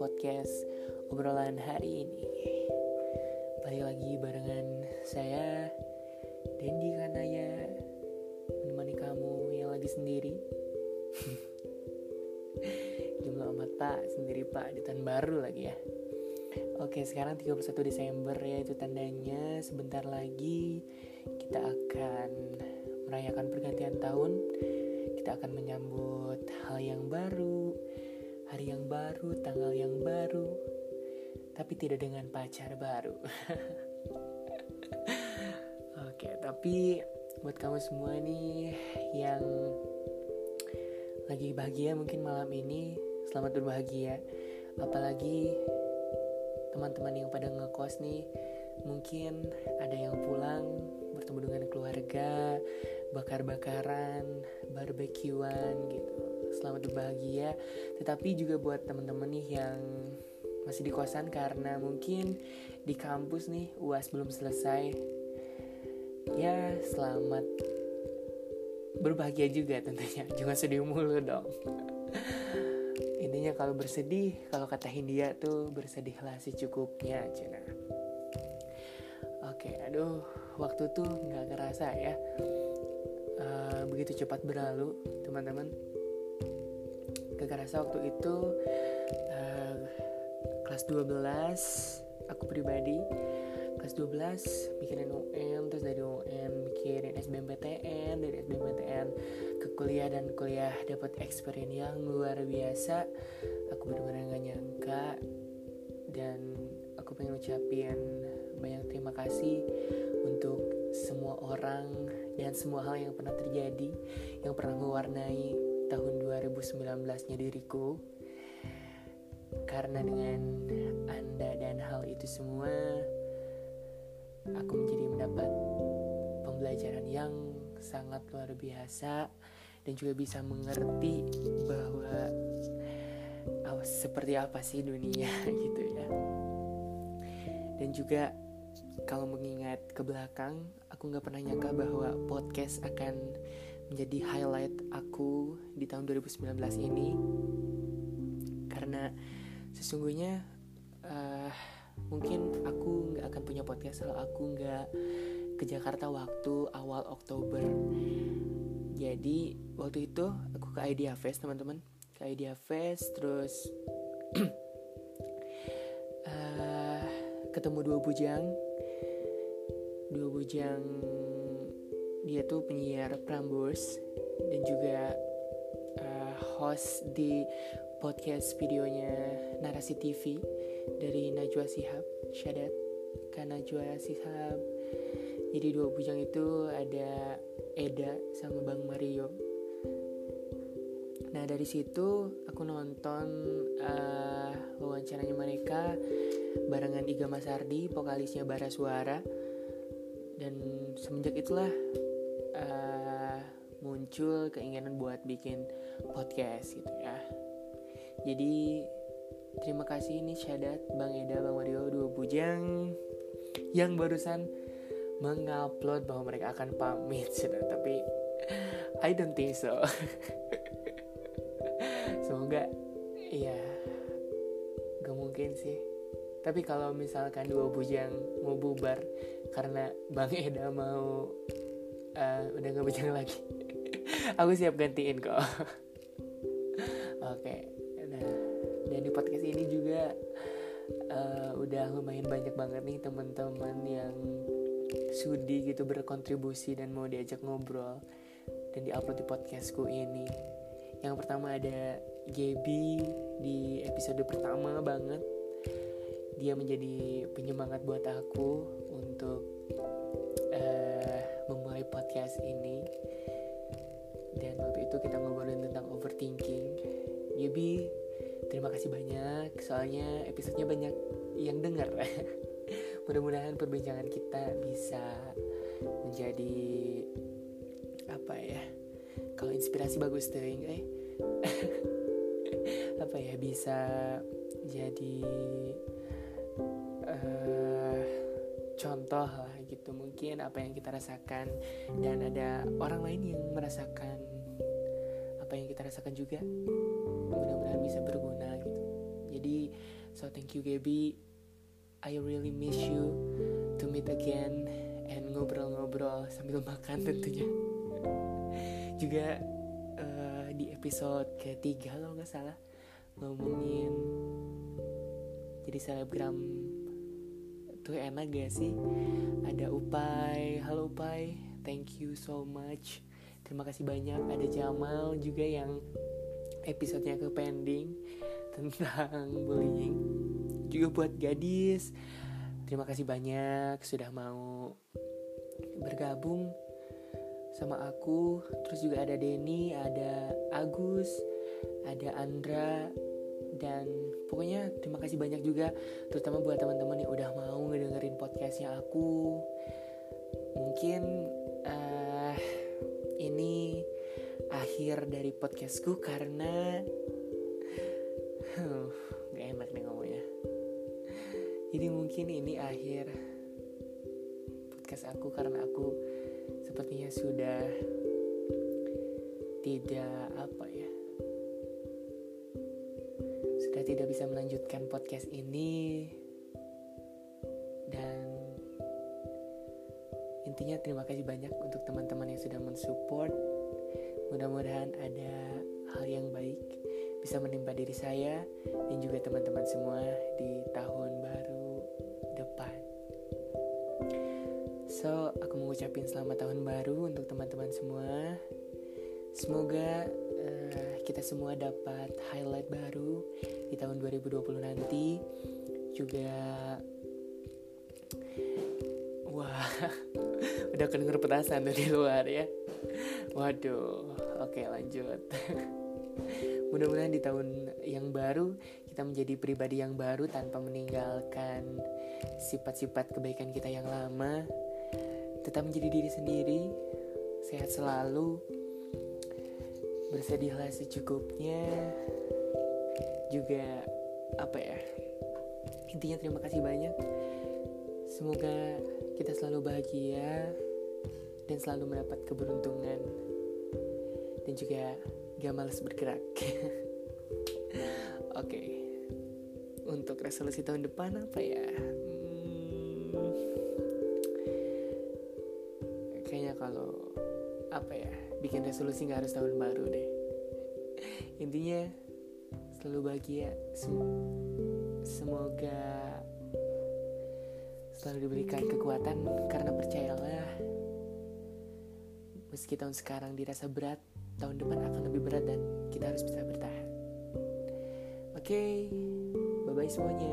podcast obrolan hari ini. Balik lagi barengan saya Dendi Kanaya Menemani kamu yang lagi sendiri. Jumlah amat pak, sendiri pak. Di tahun baru lagi ya. Oke sekarang 31 Desember ya itu tandanya. Sebentar lagi kita akan merayakan pergantian tahun. Kita akan menyambut hal yang baru, hari yang baru, tanggal yang baru, tapi tidak dengan pacar baru. Oke, tapi buat kamu semua nih yang lagi bahagia mungkin malam ini, selamat berbahagia. Apalagi teman-teman yang pada ngekos nih, mungkin ada yang pulang bertemu dengan keluarga, bakar-bakaran, barbekyuan gitu. Selamat berbahagia. Tetapi juga buat temen-temen nih yang masih di kosan karena mungkin di kampus nih UAS belum selesai. Ya, selamat berbahagia juga tentunya. Jangan sedih mulu dong. Intinya kalau bersedih, kalau kata Hindia tuh bersedihlah secukupnya, Cina. Oke, aduh, waktu tuh nggak kerasa ya begitu cepat berlalu teman-teman. Gak waktu itu uh, kelas 12 aku pribadi kelas 12 mikirin UN terus dari UN mikirin SBMPTN dari SBMPTN ke kuliah dan kuliah dapat experience yang luar biasa. Aku benar-benar gak nyangka dan aku pengen ucapin banyak terima kasih untuk semua orang dan semua hal yang pernah terjadi yang pernah mewarnai tahun 2019-nya diriku. Karena dengan anda dan hal itu semua aku menjadi mendapat pembelajaran yang sangat luar biasa dan juga bisa mengerti bahwa oh, seperti apa sih dunia gitu ya. Dan juga kalau mengingat ke belakang, aku nggak pernah nyangka bahwa podcast akan menjadi highlight aku di tahun 2019 ini. Karena sesungguhnya uh, mungkin aku nggak akan punya podcast kalau aku nggak ke Jakarta waktu awal Oktober. Jadi waktu itu aku ke Idea Fest teman-teman, ke Idea Fest terus uh, ketemu dua bujang dua bujang dia tuh penyiar Prambors dan juga uh, host di podcast videonya Narasi TV dari Najwa Sihab. Syadat kan Najwa Sihab. Jadi dua bujang itu ada Eda sama Bang Mario. Nah dari situ aku nonton uh, wawancaranya mereka barengan Iga Masardi, vokalisnya Bara Suara dan semenjak itulah uh, muncul keinginan buat bikin podcast gitu ya. Jadi terima kasih ini syadat Bang Eda Bang Mario dua bujang yang barusan mengupload bahwa mereka akan pamit. Sudah tapi I don't think so. Semoga ya gak mungkin sih tapi kalau misalkan dua bujang mau bubar karena Bang Eda mau uh, udah nggak bujang lagi, aku siap gantiin kok. Oke, okay. nah dan di podcast ini juga uh, udah lumayan banyak banget nih teman-teman yang sudi gitu berkontribusi dan mau diajak ngobrol dan diupload di podcastku ini. Yang pertama ada Gaby di episode pertama banget dia menjadi penyemangat buat aku untuk uh, memulai podcast ini. Dan waktu itu kita ngobrolin tentang overthinking. Yubi terima kasih banyak. Soalnya episodenya banyak yang dengar mudah-mudahan perbincangan kita bisa menjadi apa ya kalau inspirasi bagus tuh eh apa ya bisa jadi contoh lah gitu mungkin apa yang kita rasakan. Dan ada orang lain yang merasakan apa yang kita rasakan juga. Mudah-mudahan bisa berguna gitu. Jadi so thank you Gaby. I really miss you. To meet again and ngobrol-ngobrol sambil makan tentunya. Juga uh, di episode ketiga kalau nggak salah ngomongin jadi selebgram tuh enak gak sih? Ada Upai. Halo Upai. Thank you so much. Terima kasih banyak. Ada Jamal juga yang episodenya ke pending tentang bullying. Juga buat gadis. Terima kasih banyak sudah mau bergabung sama aku. Terus juga ada Denny ada Agus ada Andra dan pokoknya terima kasih banyak juga terutama buat teman-teman yang udah mau ngedengerin podcastnya aku. Mungkin uh, ini akhir dari podcastku karena huh, gak enak nih ngomongnya. Jadi mungkin ini akhir podcast aku karena aku sepertinya sudah tidak apa sudah tidak bisa melanjutkan podcast ini. Dan intinya terima kasih banyak untuk teman-teman yang sudah mensupport. Mudah-mudahan ada hal yang baik bisa menimpa diri saya dan juga teman-teman semua di tahun baru depan. So aku mengucapkan selamat tahun baru untuk teman-teman semua. Semoga uh, kita semua dapat highlight baru di tahun 2020 nanti. Juga wah udah kedenger petasan dari luar ya. Waduh oke lanjut. Mudah-mudahan di tahun yang baru kita menjadi pribadi yang baru tanpa meninggalkan sifat-sifat kebaikan kita yang lama. Tetap menjadi diri sendiri sehat selalu bersedihlah secukupnya. Juga apa ya intinya terima kasih banyak. Semoga kita selalu bahagia dan selalu mendapat keberuntungan. Dan juga gak males bergerak. Oke. Okay. untuk resolusi tahun depan apa ya? Hmm, kayaknya kalau apa ya bikin resolusi nggak harus tahun baru deh. Intinya selalu bahagia. Semoga selalu diberikan kekuatan karena percayalah meski tahun sekarang dirasa berat tahun depan akan lebih berat dan kita harus bisa bertahan. Oke okay, bye bye semuanya